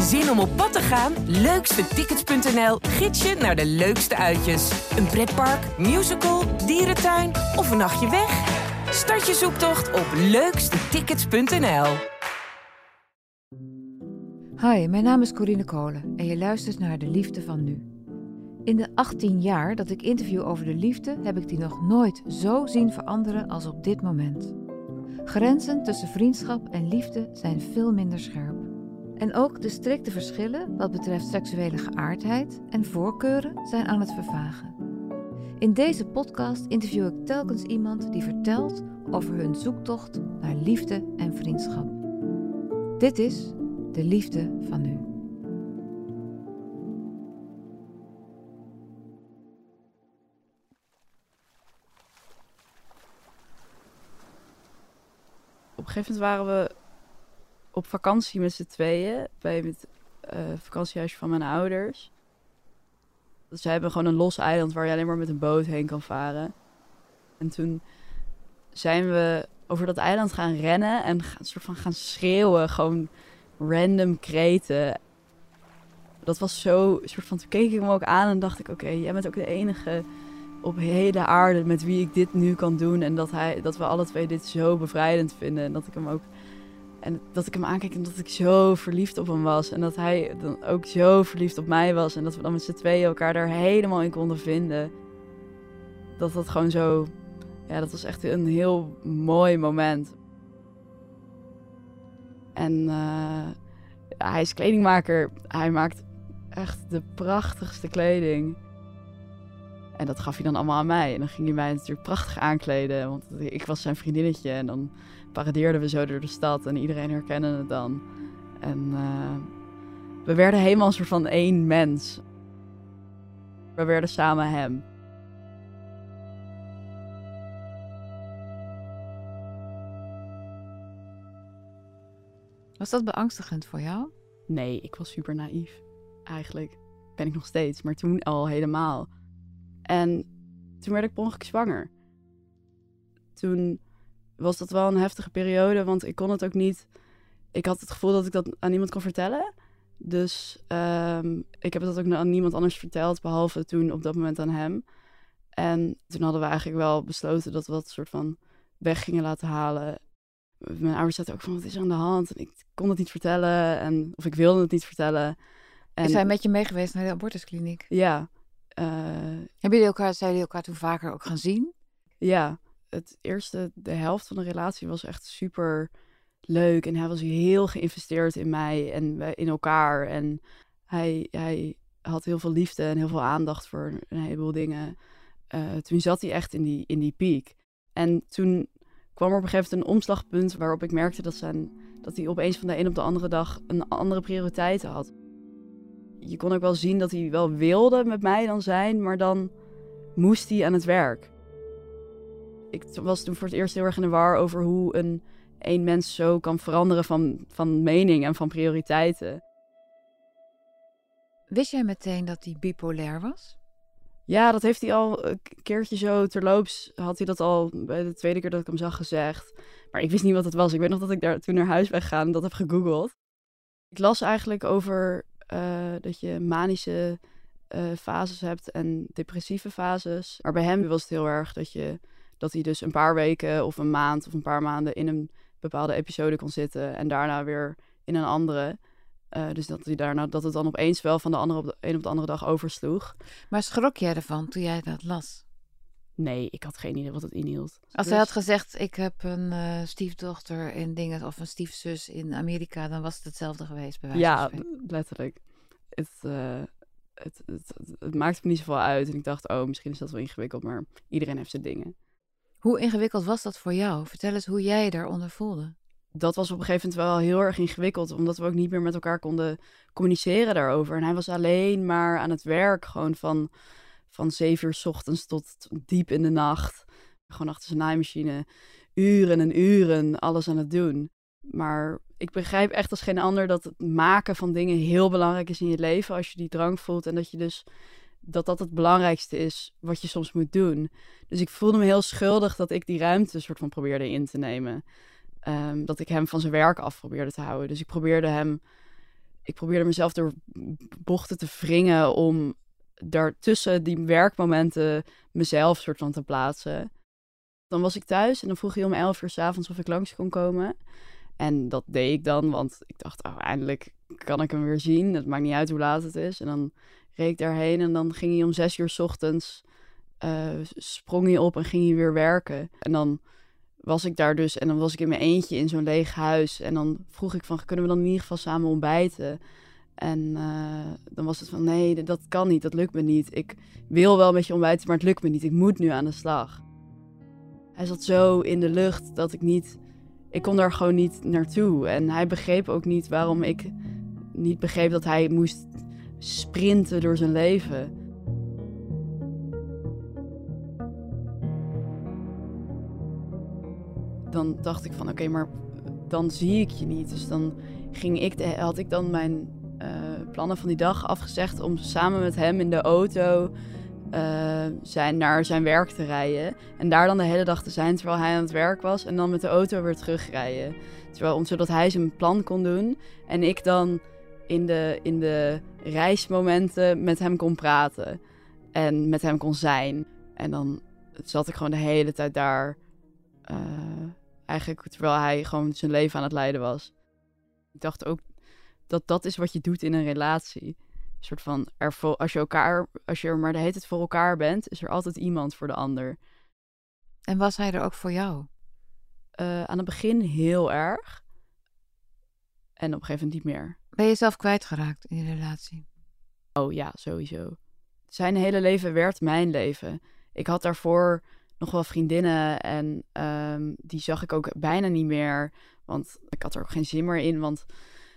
Zin om op pad te gaan? Leukstetickets.nl gids je naar de leukste uitjes. Een pretpark, musical, dierentuin of een nachtje weg? Start je zoektocht op leukstetickets.nl. Hi, mijn naam is Corine Kolen en je luistert naar De Liefde van Nu. In de 18 jaar dat ik interview over de liefde heb ik die nog nooit zo zien veranderen als op dit moment. Grenzen tussen vriendschap en liefde zijn veel minder scherp. En ook de strikte verschillen wat betreft seksuele geaardheid en voorkeuren zijn aan het vervagen. In deze podcast interview ik telkens iemand die vertelt over hun zoektocht naar liefde en vriendschap. Dit is de liefde van nu. Op gegeven moment waren we op vakantie met z'n tweeën bij het uh, vakantiehuisje van mijn ouders. Dus ze hebben gewoon een los eiland waar je alleen maar met een boot heen kan varen. En toen zijn we over dat eiland gaan rennen en gaan, soort van gaan schreeuwen. Gewoon random kreten. Dat was zo, soort van, toen keek ik hem ook aan en dacht ik, oké, jij bent ook de enige op hele aarde met wie ik dit nu kan doen. En dat, hij, dat we alle twee dit zo bevrijdend vinden. En dat ik hem ook, en dat ik hem aankeek en dat ik zo verliefd op hem was. En dat hij dan ook zo verliefd op mij was. En dat we dan met z'n tweeën elkaar daar helemaal in konden vinden. Dat dat gewoon zo, ja, dat was echt een heel mooi moment. En uh, hij is kledingmaker. Hij maakt echt de prachtigste kleding. En dat gaf hij dan allemaal aan mij. En dan ging hij mij natuurlijk prachtig aankleden. Want ik was zijn vriendinnetje. En dan paradeerden we zo door de stad. En iedereen herkende het dan. En uh, we werden helemaal een soort van één mens. We werden samen hem. Was dat beangstigend voor jou? Nee, ik was super naïef. Eigenlijk ben ik nog steeds, maar toen al helemaal. En toen werd ik per ongeluk zwanger. Toen was dat wel een heftige periode, want ik kon het ook niet. Ik had het gevoel dat ik dat aan niemand kon vertellen. Dus um, ik heb dat ook aan niemand anders verteld, behalve toen op dat moment aan hem. En toen hadden we eigenlijk wel besloten dat we dat soort van weg gingen laten halen. Mijn ouders zeiden ook van, wat is er aan de hand? En ik kon het niet vertellen, en, of ik wilde het niet vertellen. En, is hij met je mee geweest naar de abortuskliniek? Ja, uh, Hebben jullie elkaar, zijn jullie elkaar toen vaker ook gaan zien? Ja, het eerste, de helft van de relatie was echt super leuk. En hij was heel geïnvesteerd in mij en in elkaar. En hij, hij had heel veel liefde en heel veel aandacht voor een heleboel dingen. Uh, toen zat hij echt in die, in die piek. En toen kwam er op een gegeven moment een omslagpunt waarop ik merkte dat, zijn, dat hij opeens van de een op de andere dag een andere prioriteit had je kon ook wel zien dat hij wel wilde met mij dan zijn, maar dan moest hij aan het werk. Ik was toen voor het eerst heel erg in de war over hoe een één mens zo kan veranderen van, van mening en van prioriteiten. Wist jij meteen dat hij bipolair was? Ja, dat heeft hij al een keertje zo terloops. Had hij dat al bij de tweede keer dat ik hem zag gezegd. Maar ik wist niet wat het was. Ik weet nog dat ik daar toen naar huis ben gegaan en dat heb gegoogeld. Ik las eigenlijk over uh, dat je manische uh, fases hebt en depressieve fases. Maar bij hem was het heel erg dat, je, dat hij dus een paar weken of een maand of een paar maanden in een bepaalde episode kon zitten en daarna weer in een andere. Uh, dus dat, hij daarna, dat het dan opeens wel van de andere op de een op de andere dag oversloeg. Maar schrok jij ervan toen jij dat las? Nee, ik had geen idee wat het inhield. Als hij had gezegd, ik heb een uh, stiefdochter in dingen of een stiefzus in Amerika, dan was het hetzelfde geweest bij wijze Ja, letterlijk. Het, uh, het, het, het, maakte me niet zoveel uit. En ik dacht, oh, misschien is dat wel ingewikkeld, maar iedereen heeft zijn dingen. Hoe ingewikkeld was dat voor jou? Vertel eens hoe jij daaronder voelde. Dat was op een gegeven moment wel heel erg ingewikkeld, omdat we ook niet meer met elkaar konden communiceren daarover. En hij was alleen maar aan het werk, gewoon van van zeven uur s ochtends tot diep in de nacht. Gewoon achter zijn naaimachine. Uren en uren alles aan het doen. Maar ik begrijp echt als geen ander dat het maken van dingen heel belangrijk is in je leven. Als je die drang voelt. En dat je dus dat dat het belangrijkste is wat je soms moet doen. Dus ik voelde me heel schuldig dat ik die ruimte soort van probeerde in te nemen. Ehm, dat ik hem van zijn werk af probeerde te houden. Dus ik probeerde hem ik probeerde mezelf door bochten te wringen om daartussen die werkmomenten mezelf soort van te plaatsen. Dan was ik thuis en dan vroeg hij om 11 uur s'avonds of ik langs kon komen. En dat deed ik dan, want ik dacht, oh, eindelijk kan ik hem weer zien. Het maakt niet uit hoe laat het is. En dan reed ik daarheen en dan ging hij om zes uur s ochtends, uh, sprong hij op en ging hij weer werken. En dan was ik daar dus en dan was ik in mijn eentje in zo'n leeg huis. En dan vroeg ik van, kunnen we dan in ieder geval samen ontbijten? En uh, dan was het van, nee, dat kan niet, dat lukt me niet. Ik wil wel met je ontbijten, maar het lukt me niet. Ik moet nu aan de slag. Hij zat zo in de lucht dat ik niet, ik kon daar gewoon niet naartoe. En hij begreep ook niet waarom ik niet begreep dat hij moest sprinten door zijn leven. Dan dacht ik van oké, maar dan zie ik je niet. Dus dan ging ik had ik dan mijn uh, plannen van die dag afgezegd om samen met hem in de auto uh, zijn, naar zijn werk te rijden. En daar dan de hele dag te zijn terwijl hij aan het werk was. En dan met de auto weer terugrijden. Terwijl, zodat hij zijn plan kon doen. En ik dan in de, in de reismomenten met hem kon praten. En met hem kon zijn. En dan zat ik gewoon de hele tijd daar. Uh, eigenlijk terwijl hij gewoon zijn leven aan het leiden was. Ik dacht ook dat dat is wat je doet in een relatie. Een soort van, er, als, je elkaar, als je er maar de hele tijd voor elkaar bent, is er altijd iemand voor de ander. En was hij er ook voor jou? Uh, aan het begin heel erg. En op een gegeven moment niet meer. Ben je jezelf kwijtgeraakt in je relatie? Oh ja, sowieso. Zijn hele leven werd mijn leven. Ik had daarvoor nog wel vriendinnen en um, die zag ik ook bijna niet meer. Want ik had er ook geen zin meer in. Want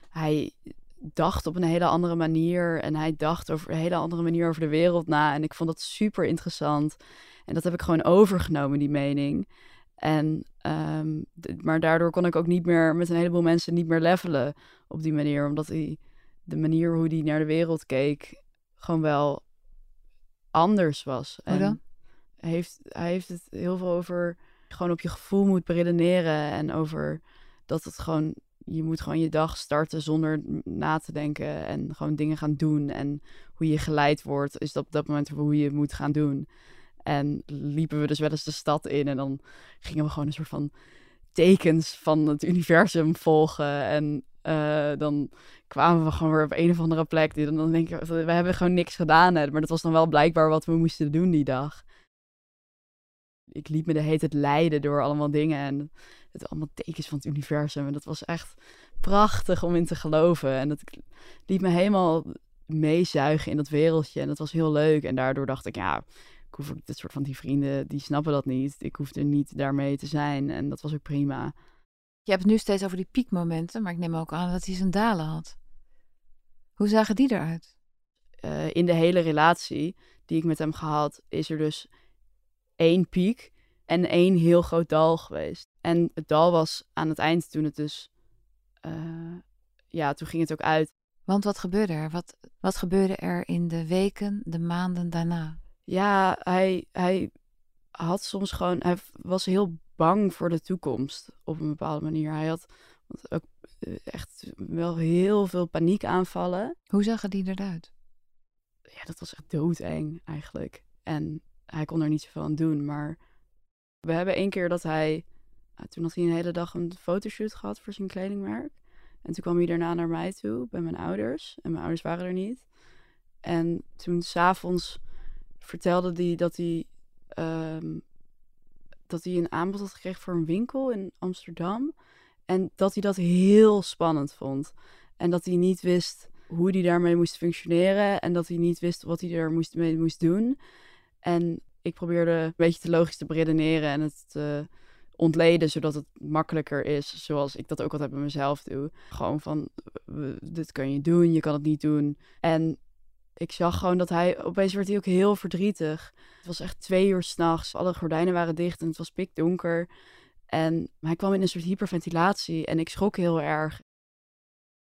hij dacht op een hele andere manier. En hij dacht over een hele andere manier over de wereld na. En ik vond dat super interessant. En dat heb ik gewoon overgenomen, die mening. En, um, maar daardoor kon ik ook niet meer met een heleboel mensen niet meer levelen op die manier. Omdat hij, de manier hoe hij naar de wereld keek gewoon wel anders was. Hoe dan? Hij heeft, hij heeft het heel veel over gewoon op je gevoel moet beredeneren. En over dat het gewoon je moet gewoon je dag starten zonder na te denken en gewoon dingen gaan doen. En hoe je geleid wordt, is dat op dat moment hoe je het moet gaan doen. En liepen we dus wel eens de stad in en dan gingen we gewoon een soort van tekens van het universum volgen. En uh, dan kwamen we gewoon weer op een of andere plek. En dan denk ik, we hebben gewoon niks gedaan. Hè, maar dat was dan wel blijkbaar wat we moesten doen die dag. Ik liet me de hele tijd leiden door allemaal dingen. En het allemaal tekens van het universum. En dat was echt prachtig om in te geloven. En dat liet me helemaal meezuigen in dat wereldje. En dat was heel leuk. En daardoor dacht ik, ja, hoef dit soort van die vrienden, die snappen dat niet. Ik hoef er niet daarmee te zijn. En dat was ook prima. Je hebt het nu steeds over die piekmomenten, maar ik neem ook aan dat hij zijn dalen had. Hoe zagen die eruit? Uh, in de hele relatie die ik met hem gehad, is er dus één piek en één heel groot dal geweest. En het dal was aan het eind toen het dus, uh, ja, toen ging het ook uit. Want wat gebeurde er? Wat, wat gebeurde er in de weken, de maanden daarna? Ja, hij, hij had soms gewoon, hij was heel bang voor de toekomst op een bepaalde manier. Hij had ook eh, echt wel heel veel paniekaanvallen. Hoe zagen die eruit? Ja, dat was echt doodeng eigenlijk. En hij kon er niet zoveel aan doen, maar we hebben één keer dat hij, nou, toen had hij een hele dag een fotoshoot gehad voor zijn kledingmerk. En toen kwam hij daarna naar mij toe, bij mijn ouders. En mijn ouders waren er niet. En toen s'avonds vertelde hij dat hij, um, dat hij een aanbod had gekregen voor een winkel in Amsterdam. En dat hij dat heel spannend vond. En dat hij niet wist hoe hij daarmee moest functioneren. En dat hij niet wist wat hij er moest, mee moest doen. En ik probeerde een beetje te logisch te beredeneren en het te ontleden, zodat het makkelijker is, zoals ik dat ook altijd bij mezelf doe. Gewoon van, dit kan je doen, je kan het niet doen. En ik zag gewoon dat hij, opeens werd hij ook heel verdrietig. Het was echt twee uur s'nachts, alle gordijnen waren dicht en het was pikdonker. En hij kwam in een soort hyperventilatie en ik schrok heel erg.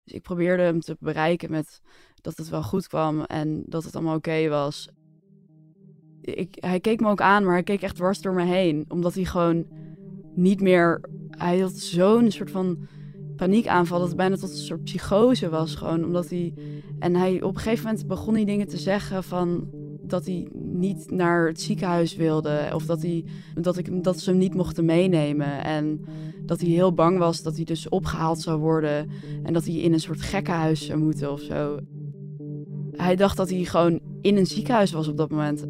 Dus ik probeerde hem te bereiken met dat het wel goed kwam en dat het allemaal oké was ik, hij keek me ook aan, maar hij keek echt dwars door me heen. Omdat hij gewoon niet meer. Hij had zo'n soort van paniekaanval dat het bijna tot een soort psychose was. Gewoon omdat hij. En hij op een gegeven moment begon hij dingen te zeggen van dat hij niet naar het ziekenhuis wilde. Of dat, hij, dat, ik, dat ze hem niet mochten meenemen. En dat hij heel bang was dat hij dus opgehaald zou worden. En dat hij in een soort gekkenhuis zou moeten of zo. Hij dacht dat hij gewoon in een ziekenhuis was op dat moment.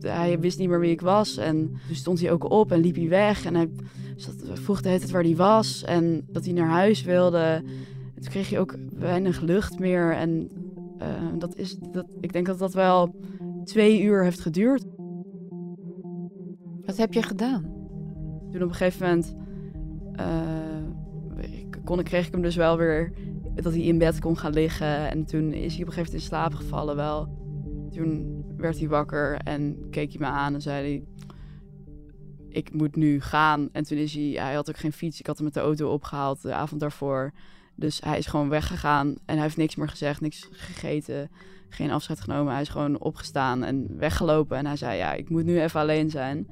Hij wist niet meer wie ik was. En toen stond hij ook op en liep hij weg. En hij zat, vroeg de hele tijd waar hij was. En dat hij naar huis wilde. En toen kreeg hij ook weinig lucht meer. En uh, dat is, dat, ik denk dat dat wel twee uur heeft geduurd. Wat heb je gedaan? Toen op een gegeven moment uh, kon, kreeg ik hem dus wel weer dat hij in bed kon gaan liggen. En toen is hij op een gegeven moment in slaap gevallen wel. Toen werd hij wakker en keek hij me aan en zei hij... Ik moet nu gaan. En toen is hij... Hij had ook geen fiets. Ik had hem met de auto opgehaald de avond daarvoor. Dus hij is gewoon weggegaan. En hij heeft niks meer gezegd, niks gegeten. Geen afscheid genomen. Hij is gewoon opgestaan en weggelopen. En hij zei, ja, ik moet nu even alleen zijn.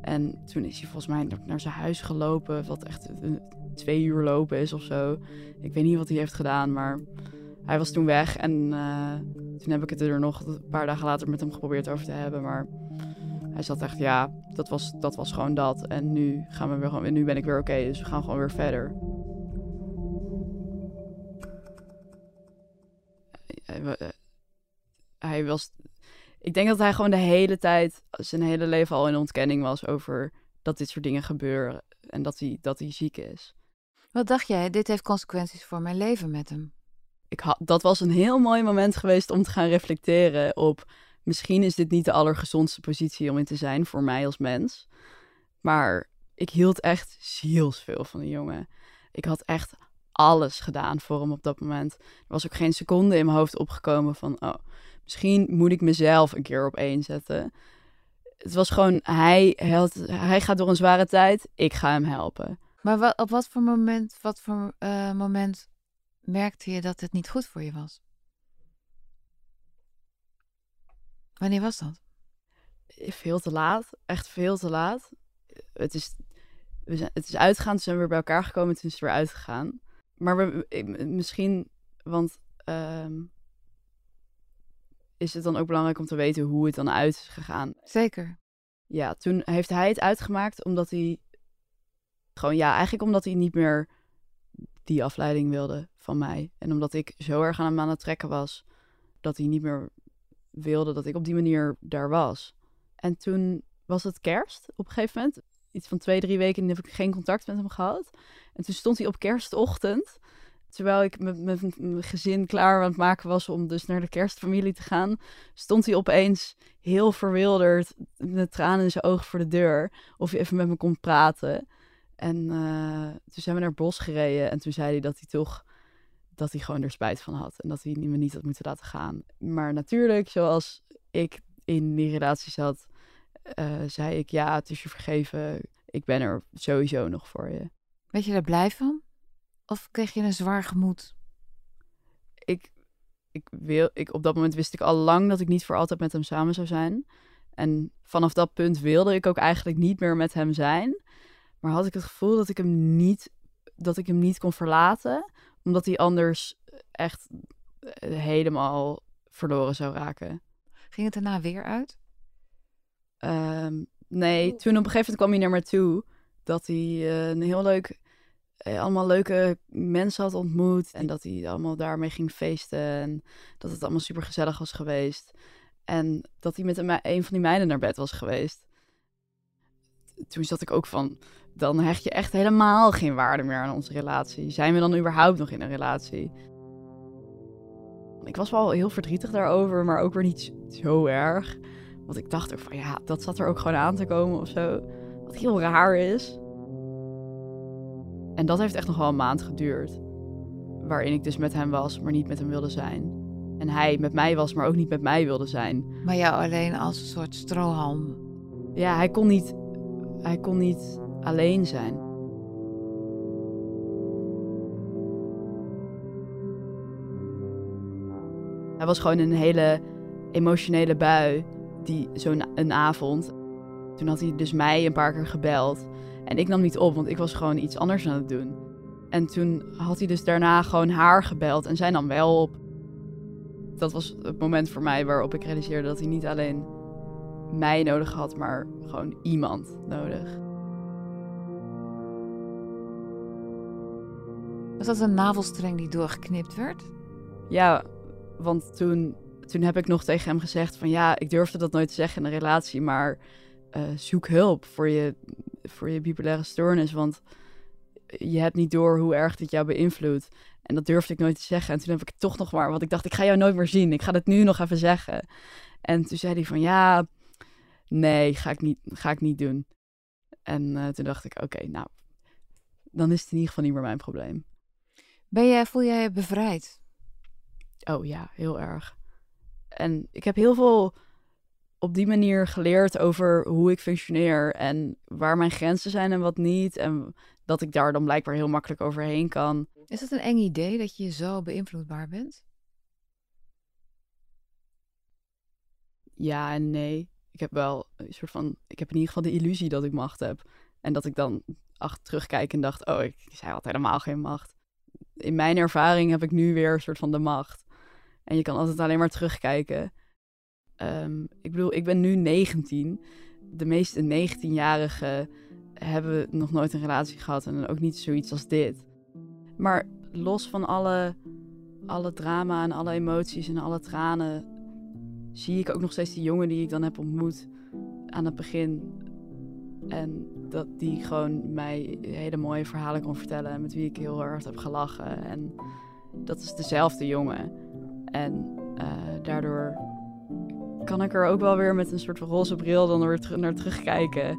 En toen is hij volgens mij naar zijn huis gelopen. Wat echt twee uur lopen is of zo. Ik weet niet wat hij heeft gedaan, maar hij was toen weg. En uh, toen heb ik het er nog een paar dagen later met hem geprobeerd over te hebben. Maar hij zat echt, ja, dat was, dat was gewoon dat. En nu, gaan we weer gewoon, nu ben ik weer oké, dus we gaan gewoon weer verder. Hij, hij was. Ik denk dat hij gewoon de hele tijd, zijn hele leven al in ontkenning was over dat dit soort dingen gebeuren. En dat hij, dat hij ziek is. Wat dacht jij? Dit heeft consequenties voor mijn leven met hem. Ik had, dat was een heel mooi moment geweest om te gaan reflecteren op. Misschien is dit niet de allergezondste positie om in te zijn voor mij als mens. Maar ik hield echt zielsveel van die jongen. Ik had echt alles gedaan voor hem op dat moment. Er was ook geen seconde in mijn hoofd opgekomen van, oh, misschien moet ik mezelf een keer op één zetten. Het was gewoon, hij, hij, hij gaat door een zware tijd, ik ga hem helpen. Maar wat, op wat voor moment, wat voor uh, moment merkte je dat het niet goed voor je was? Wanneer was dat? Veel te laat, echt veel te laat. Het is, we zijn, het is uitgegaan, toen zijn we weer bij elkaar gekomen, toen is het weer uitgegaan. Maar we, misschien, want uh, is het dan ook belangrijk om te weten hoe het dan uit is gegaan? Zeker. Ja, toen heeft hij het uitgemaakt omdat hij gewoon, ja, eigenlijk omdat hij niet meer die afleiding wilde van mij. En omdat ik zo erg aan hem aan het trekken was, dat hij niet meer wilde dat ik op die manier daar was. En toen was het kerst op een gegeven moment. Iets van twee, drie weken heb ik geen contact met hem gehad. En toen stond hij op kerstochtend, terwijl ik met, mijn gezin klaar aan het maken was om dus naar de kerstfamilie te gaan, stond hij opeens heel verwilderd met tranen in zijn ogen voor de deur. Of hij even met me kon praten. En uh, toen zijn we naar het bos gereden en toen zei hij dat hij toch dat hij gewoon er spijt van had en dat hij me niet had moeten laten gaan. Maar natuurlijk, zoals ik in die relatie zat, uh, zei ik ja, het is je vergeven. Ik ben er sowieso nog voor je. Weet je daar blij van? Of kreeg je een zwaar gemoed? Ik, ik wil, ik, op dat moment wist ik al lang dat ik niet voor altijd met hem samen zou zijn. En vanaf dat punt wilde ik ook eigenlijk niet meer met hem zijn. Maar had ik het gevoel dat ik hem niet, dat ik hem niet kon verlaten, omdat hij anders echt eh, helemaal verloren zou raken. Ging het daarna weer uit? Um, nee, toen op een gegeven moment kwam hij naar me toe dat hij uh, een heel leuk, uh, allemaal leuke mensen had ontmoet en dat hij allemaal daarmee ging feesten en dat het allemaal super gezellig was geweest. En dat hij met een, een van die meiden naar bed was geweest. Toen zat ik ook van, dan hecht je echt helemaal geen waarde meer aan onze relatie. Zijn we dan überhaupt nog in een relatie? Ik was wel heel verdrietig daarover, maar ook weer niet zo erg. Want ik dacht ook van ja, dat zat er ook gewoon aan te komen of zo. Wat heel raar is. En dat heeft echt nog wel een maand geduurd. Waarin ik dus met hem was, maar niet met hem wilde zijn. En hij met mij was, maar ook niet met mij wilde zijn. Maar jou alleen als een soort strohalm. Ja, hij kon niet. Hij kon niet alleen zijn. Hij was gewoon een hele emotionele bui, die zo'n avond. Toen had hij dus mij een paar keer gebeld. En ik nam niet op, want ik was gewoon iets anders aan het doen. En toen had hij dus daarna gewoon haar gebeld en zij nam wel op. Dat was het moment voor mij waarop ik realiseerde dat hij niet alleen mij nodig had, maar gewoon iemand nodig. Was dat een navelstreng die doorgeknipt werd? Ja, want toen, toen heb ik nog tegen hem gezegd van ja, ik durfde dat nooit te zeggen in een relatie, maar uh, zoek hulp voor je, voor je bipolaire stoornis, want je hebt niet door hoe erg dit jou beïnvloedt. En dat durfde ik nooit te zeggen. En toen heb ik het toch nog maar, want ik dacht, ik ga jou nooit meer zien. Ik ga het nu nog even zeggen. En toen zei hij van, ja, nee, ga ik niet, ga ik niet doen. En uh, toen dacht ik, oké, nou, dan is het in ieder geval niet meer mijn probleem. Ben jij, voel jij je bevrijd? Oh ja, heel erg. En ik heb heel veel op die manier geleerd over hoe ik functioneer en waar mijn grenzen zijn en wat niet. En dat ik daar dan blijkbaar heel makkelijk overheen kan. Is het een eng idee dat je zo beïnvloedbaar bent? Ja en nee. Ik heb wel een soort van. Ik heb in ieder geval de illusie dat ik macht heb. En dat ik dan achter terugkijk en dacht: oh, ik zei had helemaal geen macht. In mijn ervaring heb ik nu weer een soort van de macht. En je kan altijd alleen maar terugkijken. Um, ik bedoel, ik ben nu 19. De meeste 19-jarigen hebben nog nooit een relatie gehad en ook niet zoiets als dit. Maar los van alle, alle drama en alle emoties en alle tranen, zie ik ook nog steeds die jongen die ik dan heb ontmoet aan het begin. En dat die gewoon mij hele mooie verhalen kon vertellen en met wie ik heel erg heb gelachen. En dat is dezelfde jongen. En uh, daardoor kan ik er ook wel weer met een soort van roze bril dan weer naar terugkijken.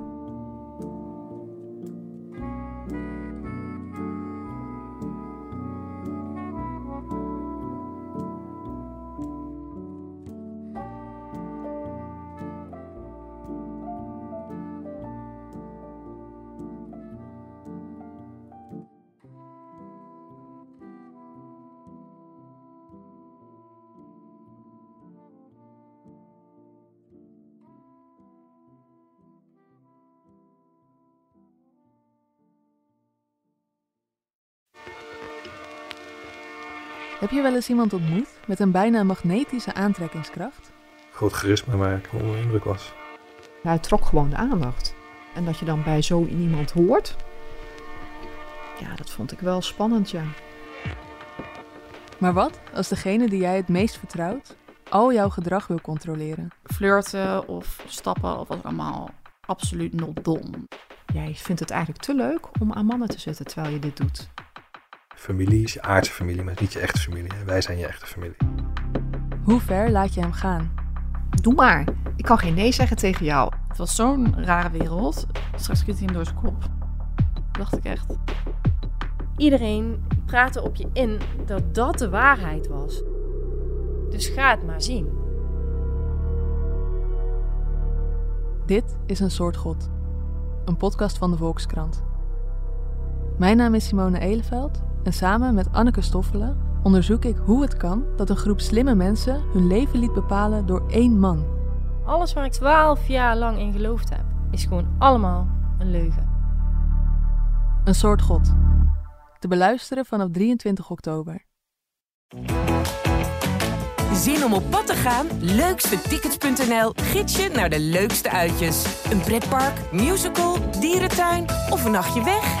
Heb je wel eens iemand ontmoet met een bijna magnetische aantrekkingskracht? Groot charisma waar ik onder indruk was. hij trok gewoon de aandacht. En dat je dan bij zo iemand hoort, ja, dat vond ik wel spannend, ja. Maar wat als degene die jij het meest vertrouwt al jouw gedrag wil controleren? Flirten of stappen of wat allemaal absoluut not dom. Jij vindt het eigenlijk te leuk om aan mannen te zetten terwijl je dit doet familie is je aardse familie, maar niet je echte familie. Wij zijn je echte familie. Hoe ver laat je hem gaan? Doe maar. Ik kan geen nee zeggen tegen jou. Het was zo'n rare wereld. Straks schiet hij hem door zijn kop. Dacht ik echt. Iedereen praatte op je in dat dat de waarheid was. Dus ga het maar zien. Dit is een soort God. Een podcast van de Volkskrant. Mijn naam is Simone Eleveld en samen met Anneke Stoffelen onderzoek ik hoe het kan dat een groep slimme mensen hun leven liet bepalen door één man. Alles waar ik twaalf jaar lang in geloofd heb, is gewoon allemaal een leugen. Een soort God. Te beluisteren vanaf 23 oktober. Zin om op pad te gaan? Leukstetickets.nl gids je naar de leukste uitjes. Een pretpark, musical, dierentuin of een nachtje weg?